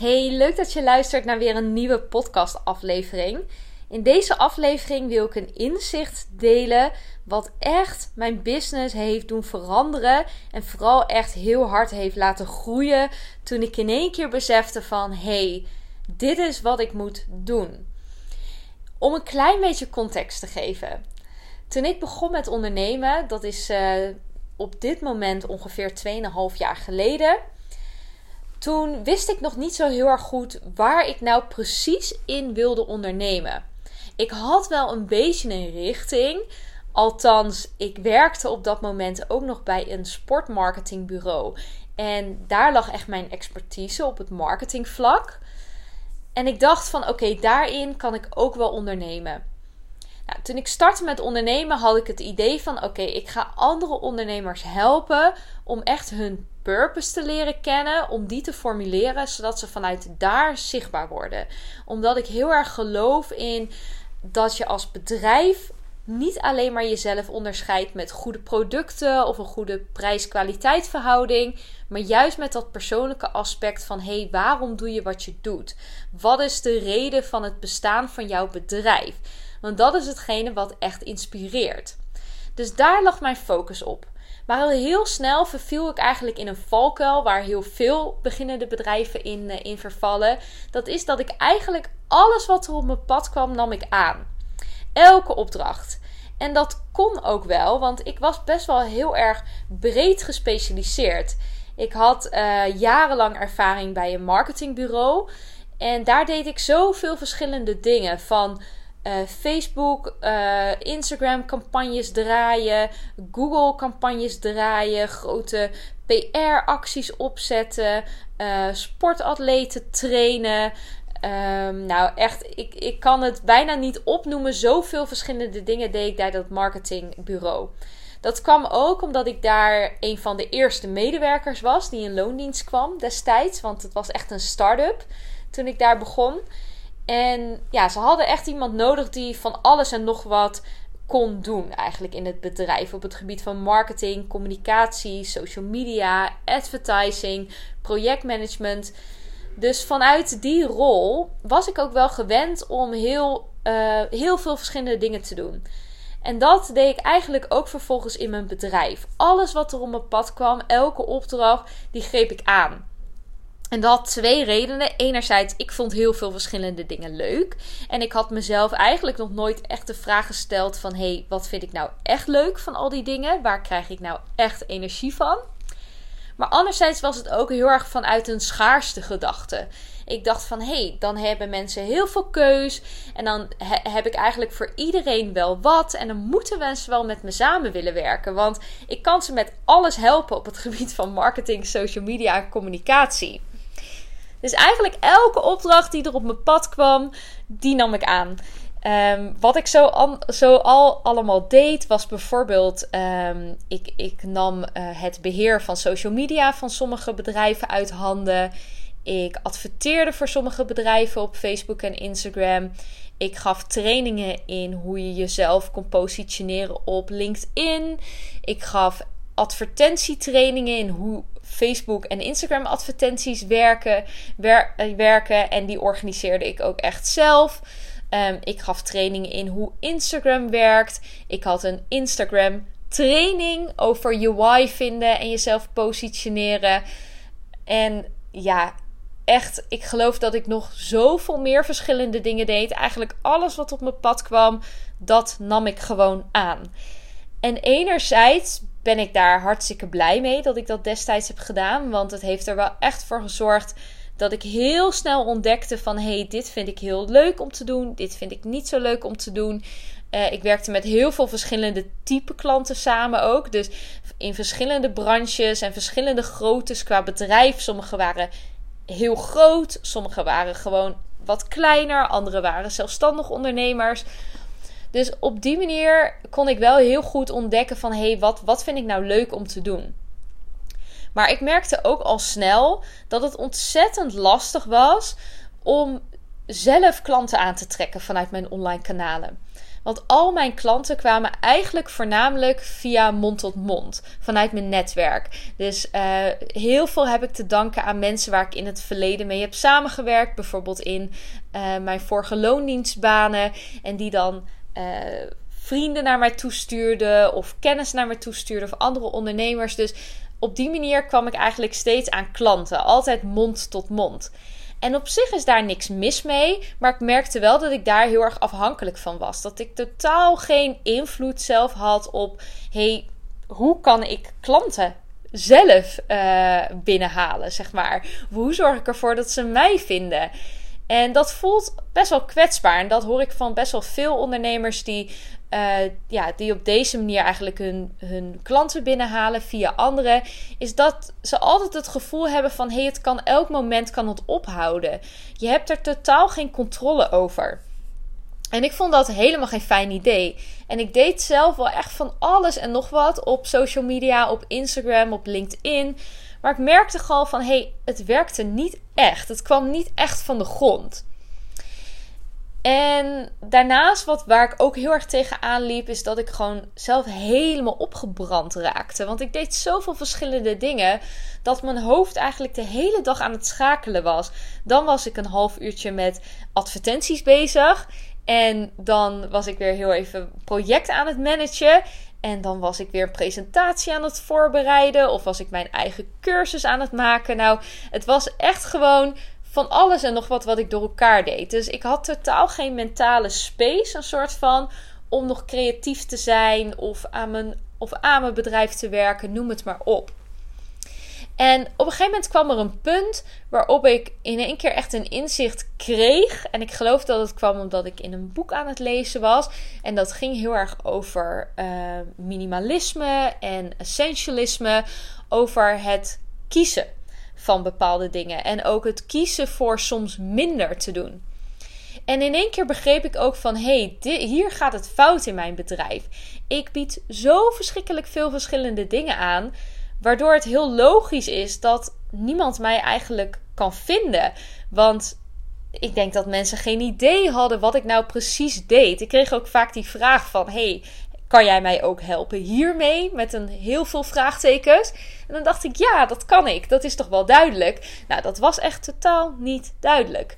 Hey, leuk dat je luistert naar weer een nieuwe podcast-aflevering. In deze aflevering wil ik een inzicht delen wat echt mijn business heeft doen veranderen en vooral echt heel hard heeft laten groeien toen ik in één keer besefte van hey, dit is wat ik moet doen. Om een klein beetje context te geven. Toen ik begon met ondernemen, dat is uh, op dit moment ongeveer 2,5 jaar geleden toen wist ik nog niet zo heel erg goed waar ik nou precies in wilde ondernemen. Ik had wel een beetje een richting. Althans, ik werkte op dat moment ook nog bij een sportmarketingbureau. En daar lag echt mijn expertise op het marketingvlak. En ik dacht van oké, daarin kan ik ook wel ondernemen. Nou, toen ik startte met ondernemen had ik het idee van oké, ik ga andere ondernemers helpen om echt hun purpose te leren kennen, om die te formuleren, zodat ze vanuit daar zichtbaar worden. Omdat ik heel erg geloof in dat je als bedrijf niet alleen maar jezelf onderscheidt met goede producten of een goede prijs-kwaliteit verhouding, maar juist met dat persoonlijke aspect van hé, hey, waarom doe je wat je doet? Wat is de reden van het bestaan van jouw bedrijf? Want dat is hetgene wat echt inspireert. Dus daar lag mijn focus op. Maar heel snel verviel ik eigenlijk in een valkuil waar heel veel beginnende bedrijven in, eh, in vervallen. Dat is dat ik eigenlijk alles wat er op mijn pad kwam, nam ik aan. Elke opdracht. En dat kon ook wel, want ik was best wel heel erg breed gespecialiseerd. Ik had uh, jarenlang ervaring bij een marketingbureau. En daar deed ik zoveel verschillende dingen. Van uh, Facebook, uh, Instagram campagnes draaien, Google campagnes draaien, grote PR-acties opzetten, uh, sportatleten trainen. Um, nou, echt, ik, ik kan het bijna niet opnoemen. Zoveel verschillende dingen deed ik bij dat marketingbureau. Dat kwam ook omdat ik daar een van de eerste medewerkers was die in loondienst kwam destijds. Want het was echt een start-up toen ik daar begon. En ja, ze hadden echt iemand nodig die van alles en nog wat kon doen eigenlijk in het bedrijf op het gebied van marketing, communicatie, social media, advertising, projectmanagement. Dus vanuit die rol was ik ook wel gewend om heel, uh, heel veel verschillende dingen te doen. En dat deed ik eigenlijk ook vervolgens in mijn bedrijf. Alles wat er op mijn pad kwam, elke opdracht, die greep ik aan. En dat had twee redenen. Enerzijds, ik vond heel veel verschillende dingen leuk. En ik had mezelf eigenlijk nog nooit echt de vraag gesteld van... hé, hey, wat vind ik nou echt leuk van al die dingen? Waar krijg ik nou echt energie van? Maar anderzijds was het ook heel erg vanuit een schaarste gedachte. Ik dacht van, hé, hey, dan hebben mensen heel veel keus. En dan heb ik eigenlijk voor iedereen wel wat. En dan moeten mensen wel met me samen willen werken. Want ik kan ze met alles helpen op het gebied van marketing, social media en communicatie. Dus eigenlijk elke opdracht die er op mijn pad kwam, die nam ik aan. Um, wat ik zo, zo, al allemaal deed, was bijvoorbeeld: um, ik, ik nam uh, het beheer van social media van sommige bedrijven uit handen. Ik adverteerde voor sommige bedrijven op Facebook en Instagram. Ik gaf trainingen in hoe je jezelf kon positioneren op LinkedIn. Ik gaf advertentietrainingen in hoe Facebook en Instagram advertenties werken, eh, werken. En die organiseerde ik ook echt zelf. Um, ik gaf trainingen in hoe Instagram werkt. Ik had een Instagram training over je why vinden en jezelf positioneren. En ja, echt, ik geloof dat ik nog zoveel meer verschillende dingen deed. Eigenlijk alles wat op mijn pad kwam, dat nam ik gewoon aan. En enerzijds ben ik daar hartstikke blij mee dat ik dat destijds heb gedaan. Want het heeft er wel echt voor gezorgd dat ik heel snel ontdekte van... hey, dit vind ik heel leuk om te doen. Dit vind ik niet zo leuk om te doen. Uh, ik werkte met heel veel verschillende type klanten samen ook. Dus in verschillende branches en verschillende groottes qua bedrijf. Sommige waren heel groot, sommige waren gewoon wat kleiner, andere waren zelfstandig ondernemers. Dus op die manier kon ik wel heel goed ontdekken van hé, hey, wat, wat vind ik nou leuk om te doen? Maar ik merkte ook al snel dat het ontzettend lastig was om zelf klanten aan te trekken vanuit mijn online kanalen. Want al mijn klanten kwamen eigenlijk voornamelijk via mond tot mond, vanuit mijn netwerk. Dus uh, heel veel heb ik te danken aan mensen waar ik in het verleden mee heb samengewerkt. Bijvoorbeeld in uh, mijn vorige loondienstbanen. En die dan uh, vrienden naar mij toestuurden, of kennis naar mij toestuurden, of andere ondernemers. Dus op die manier kwam ik eigenlijk steeds aan klanten, altijd mond tot mond. En op zich is daar niks mis mee, maar ik merkte wel dat ik daar heel erg afhankelijk van was. Dat ik totaal geen invloed zelf had op, hey, hoe kan ik klanten zelf uh, binnenhalen, zeg maar? Hoe zorg ik ervoor dat ze mij vinden? En dat voelt best wel kwetsbaar. En dat hoor ik van best wel veel ondernemers die uh, ja, die op deze manier eigenlijk hun, hun klanten binnenhalen via anderen, is dat ze altijd het gevoel hebben van hé, hey, het kan elk moment kan het ophouden. Je hebt er totaal geen controle over. En ik vond dat helemaal geen fijn idee. En ik deed zelf wel echt van alles en nog wat op social media, op Instagram, op LinkedIn. Maar ik merkte gewoon van hé, hey, het werkte niet echt. Het kwam niet echt van de grond. En daarnaast, wat, waar ik ook heel erg tegenaan liep, is dat ik gewoon zelf helemaal opgebrand raakte. Want ik deed zoveel verschillende dingen dat mijn hoofd eigenlijk de hele dag aan het schakelen was. Dan was ik een half uurtje met advertenties bezig. En dan was ik weer heel even project aan het managen. En dan was ik weer een presentatie aan het voorbereiden. Of was ik mijn eigen cursus aan het maken. Nou, het was echt gewoon van alles en nog wat wat ik door elkaar deed. Dus ik had totaal geen mentale space, een soort van, om nog creatief te zijn of aan mijn, of aan mijn bedrijf te werken, noem het maar op. En op een gegeven moment kwam er een punt waarop ik in één keer echt een inzicht kreeg. En ik geloof dat het kwam omdat ik in een boek aan het lezen was. En dat ging heel erg over uh, minimalisme en essentialisme. Over het kiezen van bepaalde dingen. En ook het kiezen voor soms minder te doen. En in één keer begreep ik ook van hé, hey, hier gaat het fout in mijn bedrijf. Ik bied zo verschrikkelijk veel verschillende dingen aan, waardoor het heel logisch is dat niemand mij eigenlijk kan vinden. Want ik denk dat mensen geen idee hadden wat ik nou precies deed. Ik kreeg ook vaak die vraag van: hey, kan jij mij ook helpen hiermee? Met een heel veel vraagtekens. En dan dacht ik, ja, dat kan ik. Dat is toch wel duidelijk. Nou, dat was echt totaal niet duidelijk.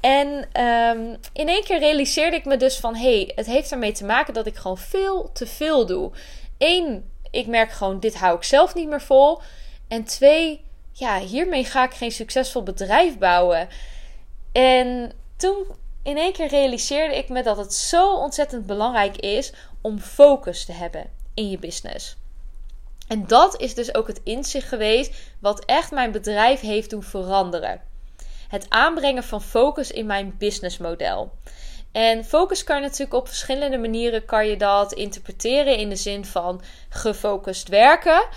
En um, in één keer realiseerde ik me dus van, hey, het heeft ermee te maken dat ik gewoon veel te veel doe. Eén, ik merk gewoon, dit hou ik zelf niet meer vol. En twee, ja, hiermee ga ik geen succesvol bedrijf bouwen. En toen in één keer realiseerde ik me dat het zo ontzettend belangrijk is om focus te hebben in je business. En dat is dus ook het inzicht geweest wat echt mijn bedrijf heeft doen veranderen. Het aanbrengen van focus in mijn businessmodel. En focus kan je natuurlijk op verschillende manieren kan je dat interpreteren in de zin van gefocust werken.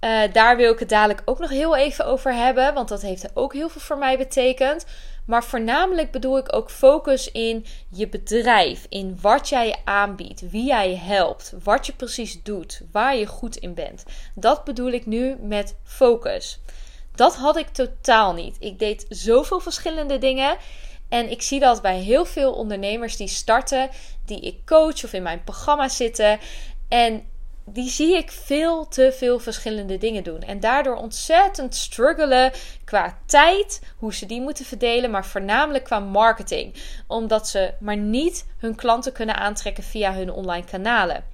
Uh, daar wil ik het dadelijk ook nog heel even over hebben, want dat heeft ook heel veel voor mij betekend. Maar voornamelijk bedoel ik ook focus in je bedrijf, in wat jij aanbiedt, wie jij helpt, wat je precies doet, waar je goed in bent. Dat bedoel ik nu met focus. Dat had ik totaal niet. Ik deed zoveel verschillende dingen. En ik zie dat bij heel veel ondernemers die starten, die ik coach of in mijn programma zitten. En die zie ik veel te veel verschillende dingen doen. En daardoor ontzettend struggelen qua tijd, hoe ze die moeten verdelen, maar voornamelijk qua marketing. Omdat ze maar niet hun klanten kunnen aantrekken via hun online kanalen.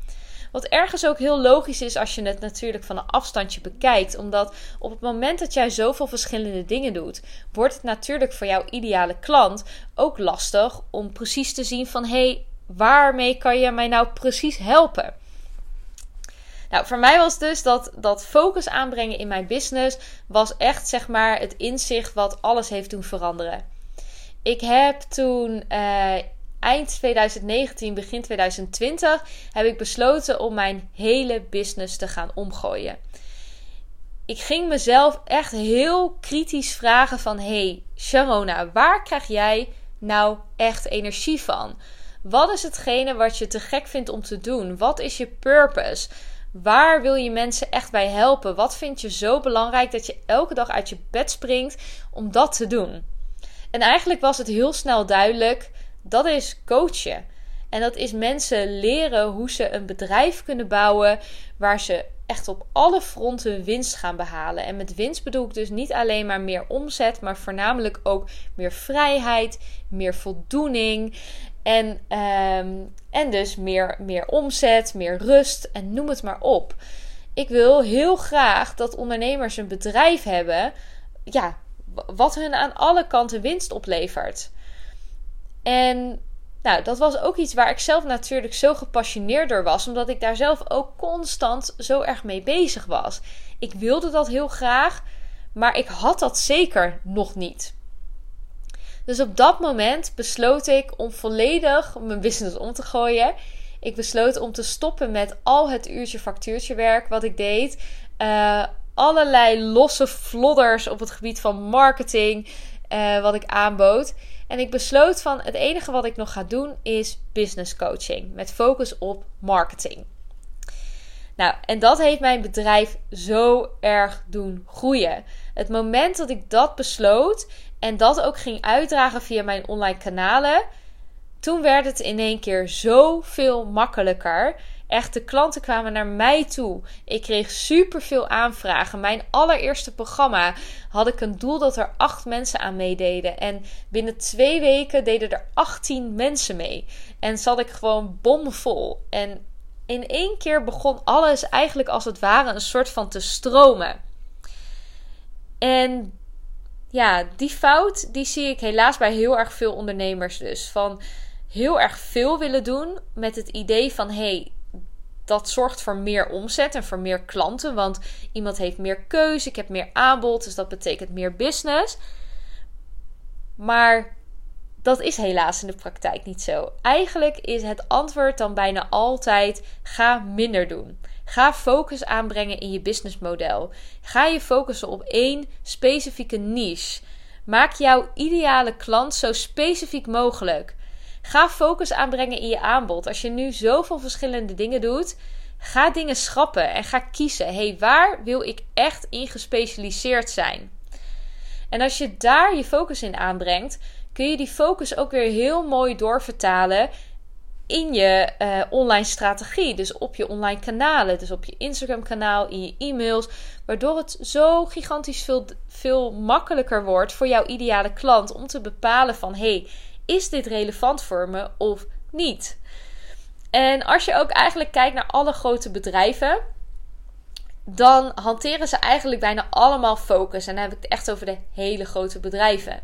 Wat ergens ook heel logisch is als je het natuurlijk van een afstandje bekijkt. Omdat op het moment dat jij zoveel verschillende dingen doet, wordt het natuurlijk voor jouw ideale klant ook lastig om precies te zien van hé, hey, waarmee kan je mij nou precies helpen? Nou, voor mij was dus dat, dat focus aanbrengen in mijn business was echt zeg maar het inzicht wat alles heeft doen veranderen. Ik heb toen uh, eind 2019, begin 2020 heb ik besloten om mijn hele business te gaan omgooien. Ik ging mezelf echt heel kritisch vragen van hey Sharona, waar krijg jij nou echt energie van? Wat is hetgene wat je te gek vindt om te doen? Wat is je purpose? Waar wil je mensen echt bij helpen? Wat vind je zo belangrijk dat je elke dag uit je bed springt om dat te doen? En eigenlijk was het heel snel duidelijk: dat is coachen. En dat is mensen leren hoe ze een bedrijf kunnen bouwen waar ze echt op alle fronten winst gaan behalen. En met winst bedoel ik dus niet alleen maar meer omzet, maar voornamelijk ook meer vrijheid, meer voldoening. En, ehm, en dus meer, meer omzet, meer rust en noem het maar op. Ik wil heel graag dat ondernemers een bedrijf hebben. Ja, wat hun aan alle kanten winst oplevert. En nou, dat was ook iets waar ik zelf natuurlijk zo gepassioneerd door was, omdat ik daar zelf ook constant zo erg mee bezig was. Ik wilde dat heel graag, maar ik had dat zeker nog niet. Dus op dat moment besloot ik om volledig mijn business om te gooien. Ik besloot om te stoppen met al het uurtje factuurtje werk wat ik deed. Uh, allerlei losse flodders op het gebied van marketing, uh, wat ik aanbood. En ik besloot van het enige wat ik nog ga doen is business coaching met focus op marketing. Nou, en dat heeft mijn bedrijf zo erg doen groeien. Het moment dat ik dat besloot en dat ook ging uitdragen via mijn online kanalen, toen werd het in één keer zoveel makkelijker. Echt, de klanten kwamen naar mij toe. Ik kreeg superveel aanvragen. Mijn allereerste programma had ik een doel dat er acht mensen aan meededen. En binnen twee weken deden er 18 mensen mee. En zat ik gewoon bomvol. En in één keer begon alles eigenlijk als het ware een soort van te stromen. En ja, die fout die zie ik helaas bij heel erg veel ondernemers dus. Van heel erg veel willen doen met het idee van hey, dat zorgt voor meer omzet en voor meer klanten. Want iemand heeft meer keuze, ik heb meer aanbod, dus dat betekent meer business. Maar dat is helaas in de praktijk niet zo. Eigenlijk is het antwoord dan bijna altijd: ga minder doen. Ga focus aanbrengen in je businessmodel. Ga je focussen op één specifieke niche. Maak jouw ideale klant zo specifiek mogelijk. Ga focus aanbrengen in je aanbod. Als je nu zoveel verschillende dingen doet, ga dingen schrappen en ga kiezen. hey, waar wil ik echt in gespecialiseerd zijn? En als je daar je focus in aanbrengt, kun je die focus ook weer heel mooi doorvertalen in je uh, online strategie. Dus op je online kanalen, dus op je Instagram kanaal, in je e-mails. Waardoor het zo gigantisch veel, veel makkelijker wordt voor jouw ideale klant om te bepalen van hey, is dit relevant voor me of niet? En als je ook eigenlijk kijkt naar alle grote bedrijven, dan hanteren ze eigenlijk bijna allemaal focus. En dan heb ik het echt over de hele grote bedrijven.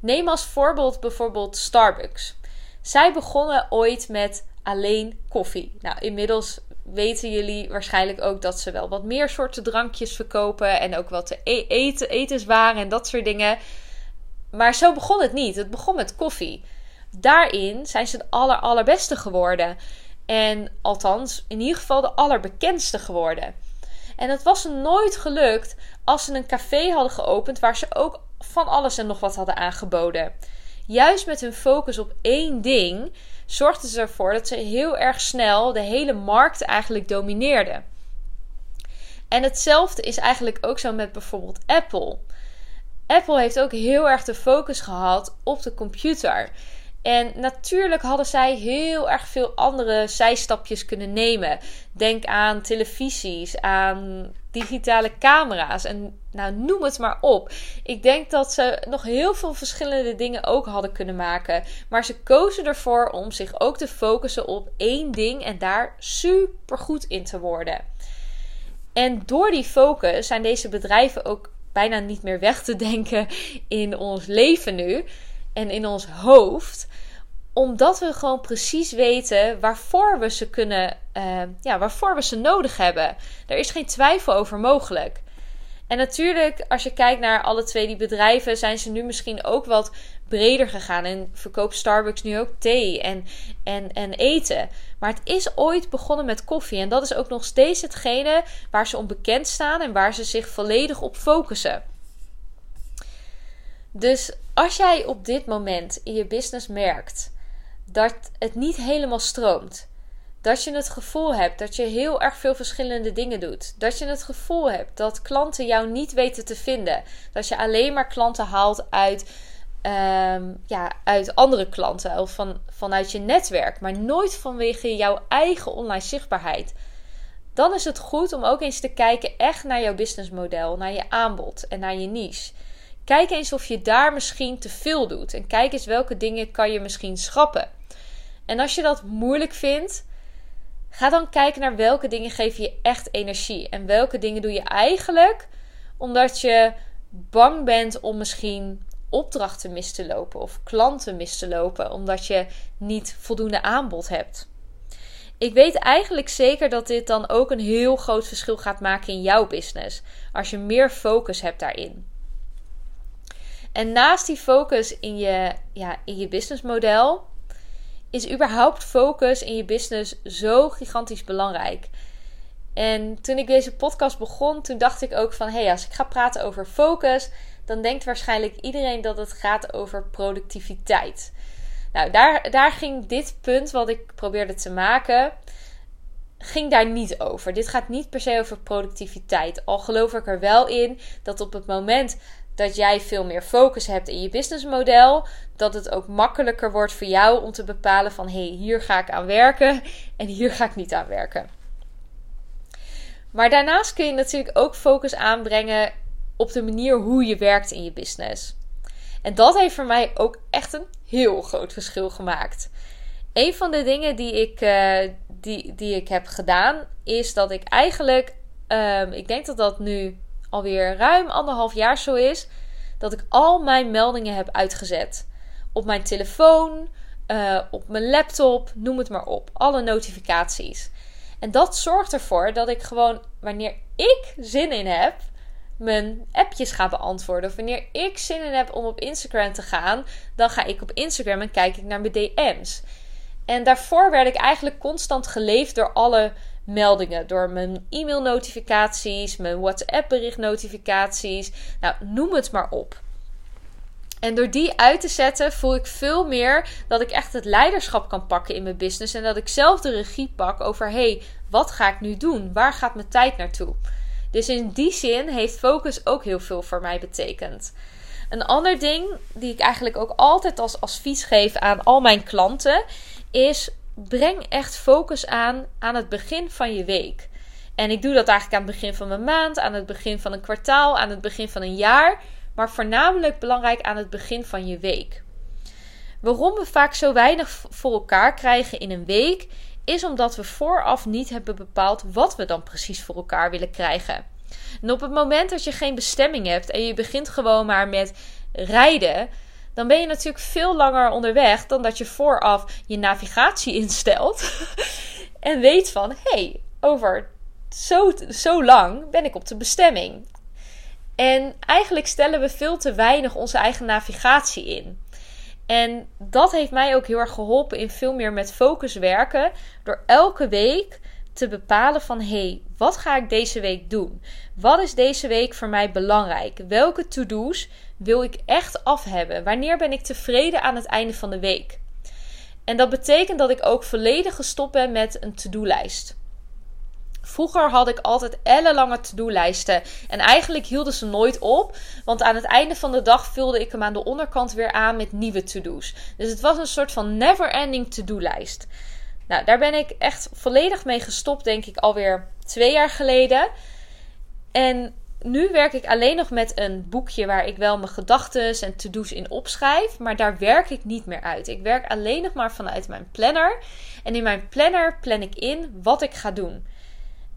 Neem als voorbeeld bijvoorbeeld Starbucks. Zij begonnen ooit met alleen koffie. Nou, inmiddels weten jullie waarschijnlijk ook dat ze wel wat meer soorten drankjes verkopen en ook wat e-, eten, etenswaren en dat soort dingen. Maar zo begon het niet. Het begon met koffie. Daarin zijn ze de aller, allerbeste geworden. En althans, in ieder geval de allerbekendste geworden. En het was nooit gelukt als ze een café hadden geopend waar ze ook van alles en nog wat hadden aangeboden. Juist met hun focus op één ding zorgden ze ervoor dat ze heel erg snel de hele markt eigenlijk domineerden. En hetzelfde is eigenlijk ook zo met bijvoorbeeld Apple. Apple heeft ook heel erg de focus gehad op de computer. En natuurlijk hadden zij heel erg veel andere zijstapjes kunnen nemen. Denk aan televisies, aan digitale camera's en nou noem het maar op. Ik denk dat ze nog heel veel verschillende dingen ook hadden kunnen maken. Maar ze kozen ervoor om zich ook te focussen op één ding en daar super goed in te worden. En door die focus zijn deze bedrijven ook bijna niet meer weg te denken in ons leven nu en in ons hoofd omdat we gewoon precies weten waarvoor we ze kunnen, uh, ja, waarvoor we ze nodig hebben. Er is geen twijfel over mogelijk. En natuurlijk, als je kijkt naar alle twee die bedrijven, zijn ze nu misschien ook wat breder gegaan. En verkoopt Starbucks nu ook thee en, en, en eten. Maar het is ooit begonnen met koffie. En dat is ook nog steeds hetgene waar ze onbekend staan en waar ze zich volledig op focussen. Dus als jij op dit moment in je business merkt dat het niet helemaal stroomt. Dat je het gevoel hebt dat je heel erg veel verschillende dingen doet. Dat je het gevoel hebt dat klanten jou niet weten te vinden. Dat je alleen maar klanten haalt uit ehm, ja, uit andere klanten of van, vanuit je netwerk, maar nooit vanwege jouw eigen online zichtbaarheid. Dan is het goed om ook eens te kijken echt naar jouw businessmodel, naar je aanbod en naar je niche. Kijk eens of je daar misschien te veel doet. En kijk eens welke dingen kan je misschien schrappen. En als je dat moeilijk vindt, ga dan kijken naar welke dingen geven je echt energie. En welke dingen doe je eigenlijk omdat je bang bent om misschien opdrachten mis te lopen of klanten mis te lopen omdat je niet voldoende aanbod hebt. Ik weet eigenlijk zeker dat dit dan ook een heel groot verschil gaat maken in jouw business als je meer focus hebt daarin. En naast die focus in je, ja, in je businessmodel is überhaupt focus in je business zo gigantisch belangrijk. En toen ik deze podcast begon, toen dacht ik ook van... hé, hey, als ik ga praten over focus... dan denkt waarschijnlijk iedereen dat het gaat over productiviteit. Nou, daar, daar ging dit punt wat ik probeerde te maken... ging daar niet over. Dit gaat niet per se over productiviteit. Al geloof ik er wel in dat op het moment dat jij veel meer focus hebt in je businessmodel, dat het ook makkelijker wordt voor jou om te bepalen van hé, hey, hier ga ik aan werken en hier ga ik niet aan werken. Maar daarnaast kun je natuurlijk ook focus aanbrengen op de manier hoe je werkt in je business. En dat heeft voor mij ook echt een heel groot verschil gemaakt. Een van de dingen die ik, uh, die, die ik heb gedaan, is dat ik eigenlijk, um, ik denk dat dat nu alweer ruim anderhalf jaar zo is, dat ik al mijn meldingen heb uitgezet. Op mijn telefoon, uh, op mijn laptop, noem het maar op. Alle notificaties. En dat zorgt ervoor dat ik gewoon, wanneer ik zin in heb, mijn appjes ga beantwoorden. Of wanneer ik zin in heb om op Instagram te gaan, dan ga ik op Instagram en kijk ik naar mijn DM's. En daarvoor werd ik eigenlijk constant geleefd door alle meldingen. Door mijn e-mail-notificaties, mijn WhatsApp-bericht-notificaties. Nou, noem het maar op. En door die uit te zetten, voel ik veel meer dat ik echt het leiderschap kan pakken in mijn business. En dat ik zelf de regie pak over: hey, wat ga ik nu doen? Waar gaat mijn tijd naartoe? Dus in die zin heeft focus ook heel veel voor mij betekend. Een ander ding die ik eigenlijk ook altijd als advies geef aan al mijn klanten is breng echt focus aan aan het begin van je week. En ik doe dat eigenlijk aan het begin van mijn maand, aan het begin van een kwartaal, aan het begin van een jaar, maar voornamelijk belangrijk aan het begin van je week. Waarom we vaak zo weinig voor elkaar krijgen in een week, is omdat we vooraf niet hebben bepaald wat we dan precies voor elkaar willen krijgen. En op het moment dat je geen bestemming hebt en je begint gewoon maar met rijden, dan ben je natuurlijk veel langer onderweg dan dat je vooraf je navigatie instelt en weet van hey, over zo, zo lang ben ik op de bestemming. En eigenlijk stellen we veel te weinig onze eigen navigatie in. En dat heeft mij ook heel erg geholpen in veel meer met focus werken. Door elke week te bepalen van hé, hey, wat ga ik deze week doen? Wat is deze week voor mij belangrijk? Welke to-do's wil ik echt af hebben? Wanneer ben ik tevreden aan het einde van de week? En dat betekent dat ik ook volledig gestopt ben met een to-do-lijst. Vroeger had ik altijd ellenlange to-do-lijsten. En eigenlijk hielden ze nooit op. Want aan het einde van de dag vulde ik hem aan de onderkant weer aan met nieuwe to-do's. Dus het was een soort van never-ending to-do-lijst. Nou, daar ben ik echt volledig mee gestopt, denk ik, alweer twee jaar geleden. En nu werk ik alleen nog met een boekje waar ik wel mijn gedachten en to-do's in opschrijf. Maar daar werk ik niet meer uit. Ik werk alleen nog maar vanuit mijn planner. En in mijn planner plan ik in wat ik ga doen.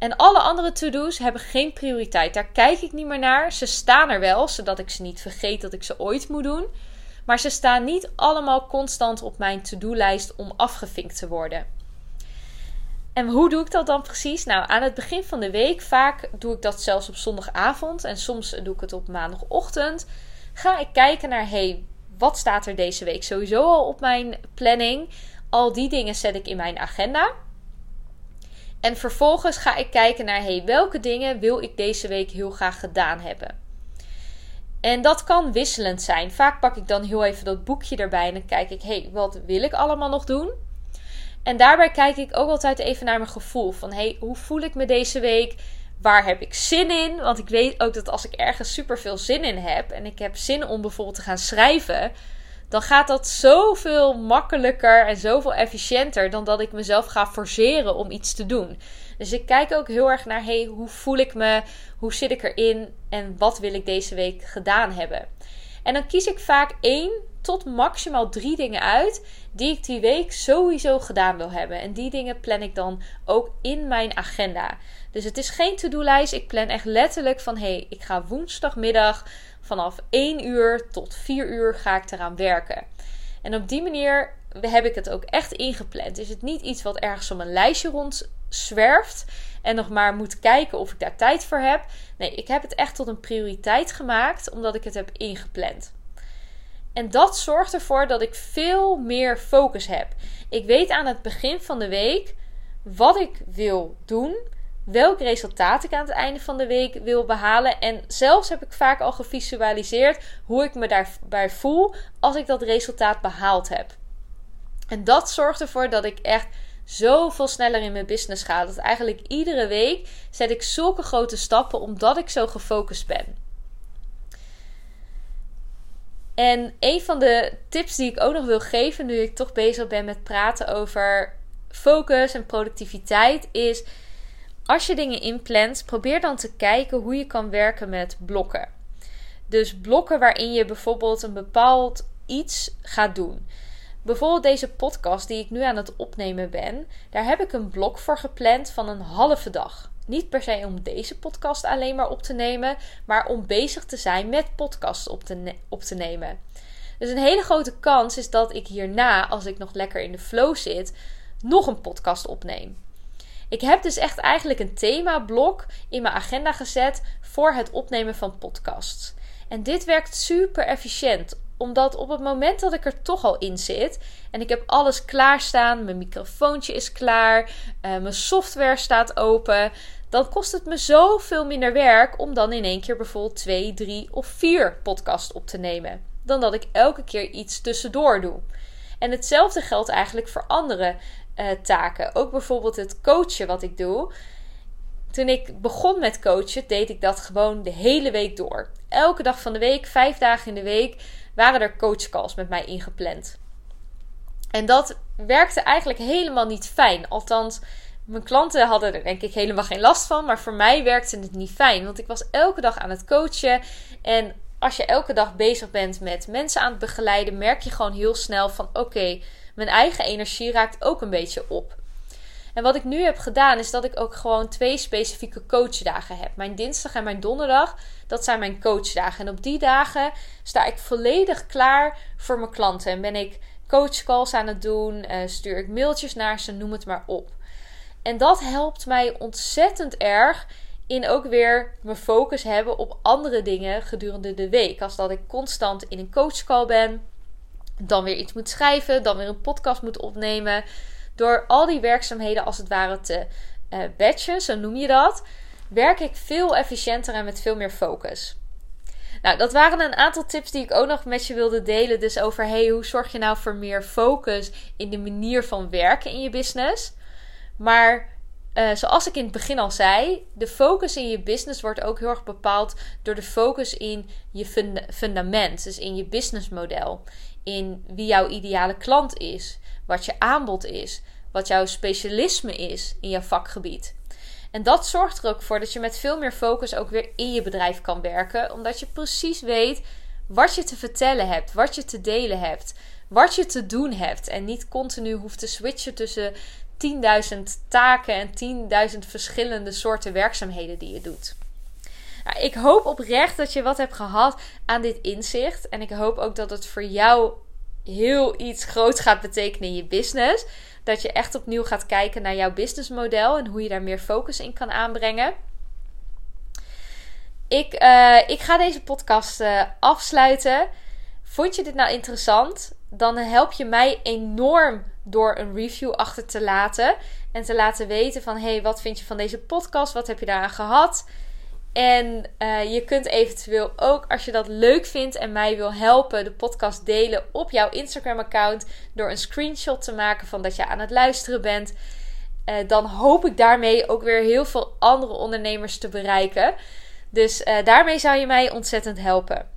En alle andere to-do's hebben geen prioriteit. Daar kijk ik niet meer naar. Ze staan er wel, zodat ik ze niet vergeet dat ik ze ooit moet doen. Maar ze staan niet allemaal constant op mijn to-do-lijst om afgevinkt te worden. En hoe doe ik dat dan precies? Nou, aan het begin van de week, vaak doe ik dat zelfs op zondagavond en soms doe ik het op maandagochtend. Ga ik kijken naar, hey, wat staat er deze week sowieso al op mijn planning? Al die dingen zet ik in mijn agenda. En vervolgens ga ik kijken naar hey, welke dingen wil ik deze week heel graag gedaan hebben. En dat kan wisselend zijn. Vaak pak ik dan heel even dat boekje erbij en dan kijk ik, hey, wat wil ik allemaal nog doen? En daarbij kijk ik ook altijd even naar mijn gevoel. Van hey, hoe voel ik me deze week? waar heb ik zin in? Want ik weet ook dat als ik ergens super veel zin in heb en ik heb zin om bijvoorbeeld te gaan schrijven, dan gaat dat zoveel makkelijker en zoveel efficiënter dan dat ik mezelf ga forceren om iets te doen. Dus ik kijk ook heel erg naar, hey, hoe voel ik me? Hoe zit ik erin? En wat wil ik deze week gedaan hebben? En dan kies ik vaak één tot maximaal drie dingen uit die ik die week sowieso gedaan wil hebben. En die dingen plan ik dan ook in mijn agenda. Dus het is geen to-do-lijst. Ik plan echt letterlijk van hé, hey, ik ga woensdagmiddag vanaf 1 uur tot 4 uur ga ik eraan werken. En op die manier heb ik het ook echt ingepland. Is het niet iets wat ergens op een lijstje rondzwerft en nog maar moet kijken of ik daar tijd voor heb. Nee, ik heb het echt tot een prioriteit gemaakt omdat ik het heb ingepland. En dat zorgt ervoor dat ik veel meer focus heb. Ik weet aan het begin van de week wat ik wil doen, welk resultaat ik aan het einde van de week wil behalen. En zelfs heb ik vaak al gevisualiseerd hoe ik me daarbij voel als ik dat resultaat behaald heb. En dat zorgt ervoor dat ik echt zoveel sneller in mijn business ga. Dat eigenlijk iedere week zet ik zulke grote stappen omdat ik zo gefocust ben. En een van de tips die ik ook nog wil geven, nu ik toch bezig ben met praten over focus en productiviteit, is als je dingen inplant, probeer dan te kijken hoe je kan werken met blokken. Dus blokken waarin je bijvoorbeeld een bepaald iets gaat doen. Bijvoorbeeld deze podcast die ik nu aan het opnemen ben, daar heb ik een blok voor gepland van een halve dag. Niet per se om deze podcast alleen maar op te nemen, maar om bezig te zijn met podcasts op te, op te nemen. Dus een hele grote kans is dat ik hierna, als ik nog lekker in de flow zit, nog een podcast opneem. Ik heb dus echt eigenlijk een themablok in mijn agenda gezet voor het opnemen van podcasts. En dit werkt super efficiënt, omdat op het moment dat ik er toch al in zit en ik heb alles klaarstaan, mijn microfoontje is klaar, uh, mijn software staat open, dan kost het me zoveel minder werk om dan in één keer bijvoorbeeld twee, drie of vier podcasts op te nemen. Dan dat ik elke keer iets tussendoor doe. En hetzelfde geldt eigenlijk voor andere uh, taken. Ook bijvoorbeeld het coachen wat ik doe. Toen ik begon met coachen, deed ik dat gewoon de hele week door. Elke dag van de week, vijf dagen in de week, waren er coachcalls met mij ingepland. En dat werkte eigenlijk helemaal niet fijn. Althans, mijn klanten hadden er denk ik helemaal geen last van. Maar voor mij werkte het niet fijn. Want ik was elke dag aan het coachen. En als je elke dag bezig bent met mensen aan het begeleiden, merk je gewoon heel snel van oké, mijn eigen energie raakt ook een beetje op. En wat ik nu heb gedaan, is dat ik ook gewoon twee specifieke coachdagen heb. Mijn dinsdag en mijn donderdag, dat zijn mijn coachdagen. En op die dagen sta ik volledig klaar voor mijn klanten. En ben ik coachcalls aan het doen, uh, stuur ik mailtjes naar ze, noem het maar op. En dat helpt mij ontzettend erg in ook weer mijn focus hebben op andere dingen gedurende de week. Als dat ik constant in een coachcall ben, dan weer iets moet schrijven, dan weer een podcast moet opnemen. Door al die werkzaamheden als het ware te uh, zo noem je dat, werk ik veel efficiënter en met veel meer focus. Nou, dat waren een aantal tips die ik ook nog met je wilde delen. Dus over hey, hoe zorg je nou voor meer focus in de manier van werken in je business? Maar uh, zoals ik in het begin al zei, de focus in je business wordt ook heel erg bepaald door de focus in je fundament, dus in je businessmodel, in wie jouw ideale klant is, wat je aanbod is, wat jouw specialisme is in jouw vakgebied. En dat zorgt er ook voor dat je met veel meer focus ook weer in je bedrijf kan werken, omdat je precies weet wat je te vertellen hebt, wat je te delen hebt, wat je te doen hebt en niet continu hoeft te switchen tussen 10.000 taken en 10.000 verschillende soorten werkzaamheden die je doet. Nou, ik hoop oprecht dat je wat hebt gehad aan dit inzicht. En ik hoop ook dat het voor jou heel iets groots gaat betekenen in je business. Dat je echt opnieuw gaat kijken naar jouw businessmodel en hoe je daar meer focus in kan aanbrengen. Ik, uh, ik ga deze podcast uh, afsluiten. Vond je dit nou interessant? Dan help je mij enorm door een review achter te laten. En te laten weten van hey, wat vind je van deze podcast? Wat heb je daaraan gehad? En uh, je kunt eventueel ook, als je dat leuk vindt en mij wil helpen, de podcast delen op jouw Instagram-account. Door een screenshot te maken van dat je aan het luisteren bent. uh, dan hoop ik daarmee ook weer heel veel andere ondernemers te bereiken. Dus uh, daarmee zou je mij ontzettend helpen.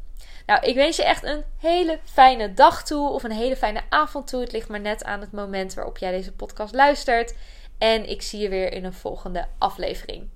Nou, ik wens je echt een hele fijne dag toe of een hele fijne avond toe. Het ligt maar net aan het moment waarop jij deze podcast luistert. En ik zie je weer in een volgende aflevering.